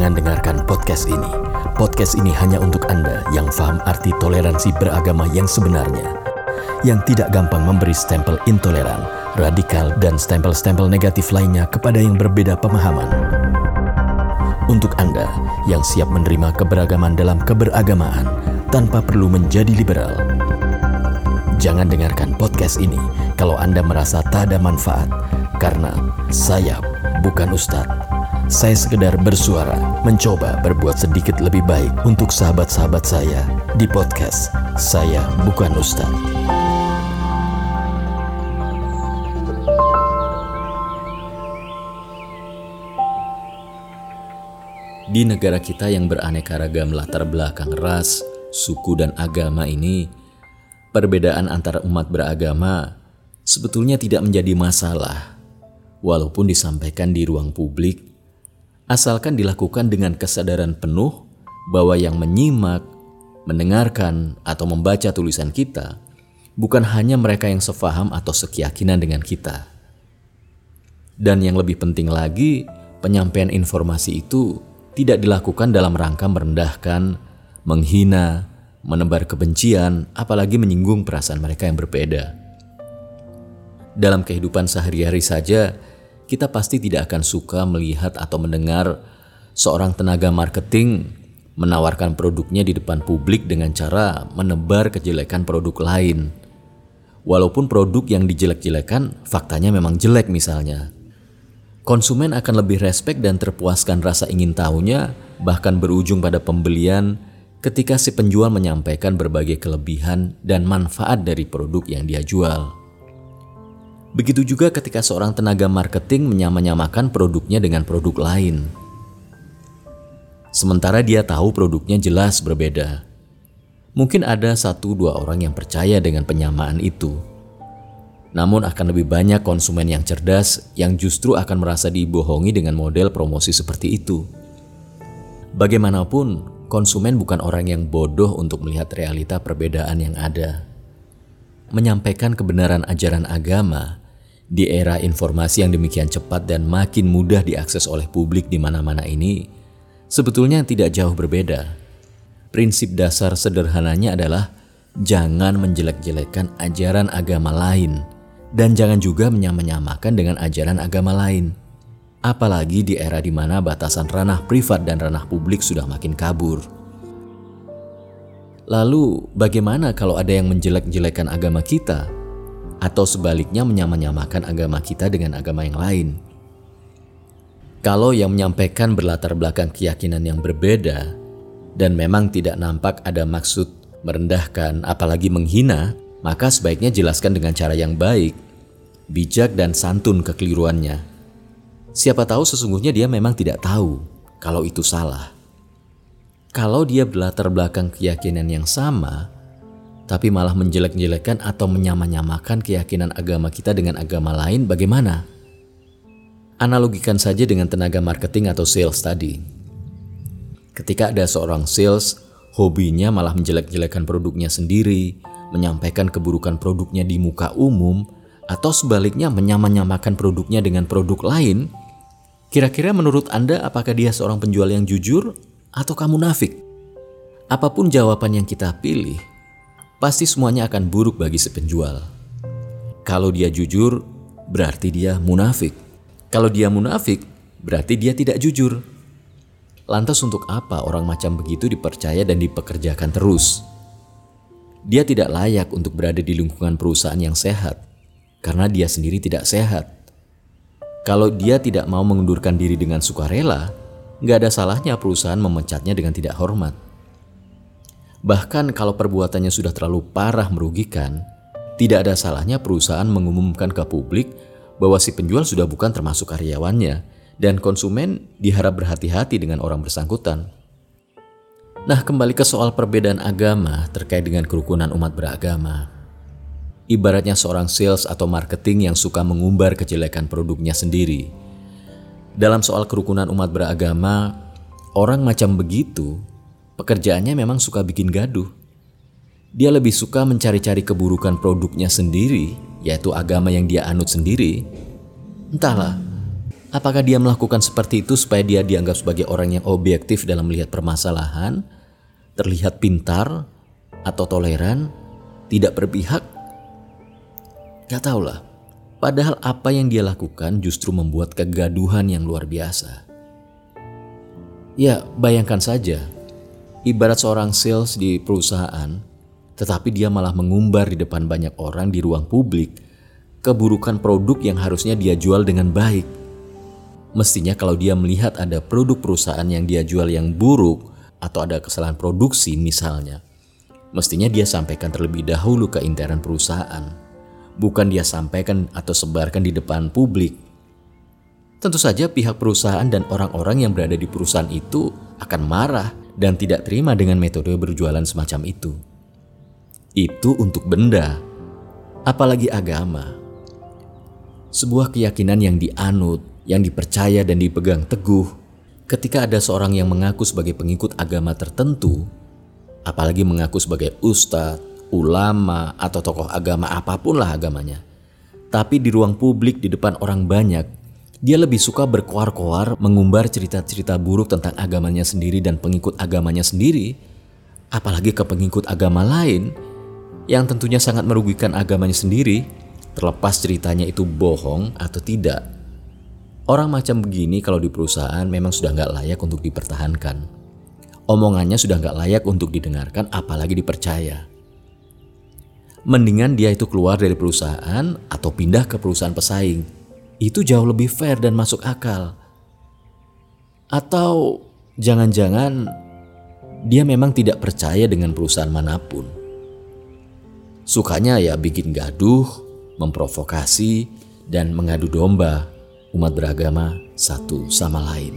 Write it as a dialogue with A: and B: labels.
A: Jangan dengarkan podcast ini. Podcast ini hanya untuk Anda yang paham arti toleransi beragama yang sebenarnya. Yang tidak gampang memberi stempel intoleran, radikal, dan stempel-stempel negatif lainnya kepada yang berbeda pemahaman. Untuk Anda yang siap menerima keberagaman dalam keberagamaan tanpa perlu menjadi liberal. Jangan dengarkan podcast ini kalau Anda merasa tak ada manfaat, karena saya bukan ustadz. Saya sekedar bersuara, mencoba berbuat sedikit lebih baik untuk sahabat-sahabat saya di podcast Saya Bukan Ustadz.
B: Di negara kita yang beraneka ragam latar belakang ras, suku, dan agama ini, perbedaan antara umat beragama sebetulnya tidak menjadi masalah, walaupun disampaikan di ruang publik asalkan dilakukan dengan kesadaran penuh bahwa yang menyimak, mendengarkan, atau membaca tulisan kita bukan hanya mereka yang sefaham atau sekeyakinan dengan kita. Dan yang lebih penting lagi, penyampaian informasi itu tidak dilakukan dalam rangka merendahkan, menghina, menebar kebencian, apalagi menyinggung perasaan mereka yang berbeda. Dalam kehidupan sehari-hari saja, kita pasti tidak akan suka melihat atau mendengar seorang tenaga marketing menawarkan produknya di depan publik dengan cara menebar kejelekan produk lain. Walaupun produk yang dijelek-jelekan faktanya memang jelek misalnya. Konsumen akan lebih respek dan terpuaskan rasa ingin tahunya bahkan berujung pada pembelian ketika si penjual menyampaikan berbagai kelebihan dan manfaat dari produk yang dia jual. Begitu juga ketika seorang tenaga marketing menyamanyamakan produknya dengan produk lain. Sementara dia tahu produknya jelas berbeda. Mungkin ada satu dua orang yang percaya dengan penyamaan itu. Namun akan lebih banyak konsumen yang cerdas yang justru akan merasa dibohongi dengan model promosi seperti itu. Bagaimanapun, konsumen bukan orang yang bodoh untuk melihat realita perbedaan yang ada. Menyampaikan kebenaran ajaran agama di era informasi yang demikian cepat dan makin mudah diakses oleh publik di mana-mana ini, sebetulnya tidak jauh berbeda. Prinsip dasar sederhananya adalah jangan menjelek-jelekan ajaran agama lain dan jangan juga menyamanyamakan dengan ajaran agama lain. Apalagi di era di mana batasan ranah privat dan ranah publik sudah makin kabur. Lalu, bagaimana kalau ada yang menjelek-jelekan agama kita? Atau sebaliknya menyamanyamakan agama kita dengan agama yang lain. Kalau yang menyampaikan berlatar belakang keyakinan yang berbeda dan memang tidak nampak ada maksud merendahkan apalagi menghina, maka sebaiknya jelaskan dengan cara yang baik, bijak dan santun kekeliruannya. Siapa tahu sesungguhnya dia memang tidak tahu kalau itu salah. Kalau dia berlatar belakang keyakinan yang sama, tapi malah menjelek-jelekan atau menyamanyamakan keyakinan agama kita dengan agama lain, bagaimana? Analogikan saja dengan tenaga marketing atau sales tadi. Ketika ada seorang sales, hobinya malah menjelek-jelekan produknya sendiri, menyampaikan keburukan produknya di muka umum, atau sebaliknya menyamanyamakan produknya dengan produk lain, kira-kira menurut Anda apakah dia seorang penjual yang jujur atau kamu nafik? Apa pun jawaban yang kita pilih, pasti semuanya akan buruk bagi si penjual. Kalau dia jujur, berarti dia munafik. Kalau dia munafik, berarti dia tidak jujur. Lantas untuk apa orang macam begitu dipercaya dan dipekerjakan terus? Dia tidak layak untuk berada di lingkungan perusahaan yang sehat, karena dia sendiri tidak sehat. Kalau dia tidak mau mengundurkan diri dengan sukarela, nggak ada salahnya perusahaan memecatnya dengan tidak hormat. Bahkan kalau perbuatannya sudah terlalu parah merugikan, tidak ada salahnya perusahaan mengumumkan ke publik bahwa si penjual sudah bukan termasuk karyawannya dan konsumen diharap berhati-hati dengan orang bersangkutan. Nah, kembali ke soal perbedaan agama terkait dengan kerukunan umat beragama. Ibaratnya seorang sales atau marketing yang suka mengumbar kejelekan produknya sendiri. Dalam soal kerukunan umat beragama, orang macam begitu pekerjaannya memang suka bikin gaduh. Dia lebih suka mencari-cari keburukan produknya sendiri, yaitu agama yang dia anut sendiri. Entahlah, Apakah dia melakukan seperti itu supaya dia dianggap sebagai orang yang objektif dalam melihat permasalahan, terlihat pintar, atau toleran, tidak berpihak? Gak tahulah. Padahal apa yang dia lakukan justru membuat kegaduhan yang luar biasa. Ya, bayangkan saja. Ibarat seorang sales di perusahaan, tetapi dia malah mengumbar di depan banyak orang di ruang publik keburukan produk yang harusnya dia jual dengan baik Mestinya kalau dia melihat ada produk perusahaan yang dia jual yang buruk atau ada kesalahan produksi misalnya, mestinya dia sampaikan terlebih dahulu ke intern perusahaan. Bukan dia sampaikan atau sebarkan di depan publik. Tentu saja pihak perusahaan dan orang-orang yang berada di perusahaan itu akan marah dan tidak terima dengan metode berjualan semacam itu. Itu untuk benda, apalagi agama. Sebuah keyakinan yang dianut yang dipercaya dan dipegang teguh, ketika ada seorang yang mengaku sebagai pengikut agama tertentu, apalagi mengaku sebagai ustadz, ulama, atau tokoh agama apa pun lah agamanya, tapi di ruang publik di depan orang banyak, dia lebih suka berkoar-koar mengumbar cerita-cerita buruk tentang agamanya sendiri dan pengikut agamanya sendiri, apalagi ke pengikut agama lain yang tentunya sangat merugikan agamanya sendiri, terlepas ceritanya itu bohong atau tidak. Orang macam begini kalau di perusahaan memang sudah nggak layak untuk dipertahankan. Omongannya sudah nggak layak untuk didengarkan apalagi dipercaya. Mendingan dia itu keluar dari perusahaan atau pindah ke perusahaan pesaing. Itu jauh lebih fair dan masuk akal. Atau jangan-jangan dia memang tidak percaya dengan perusahaan mana pun. Sukanya ya bikin gaduh, memprovokasi, dan mengadu domba umat beragama satu sama lain.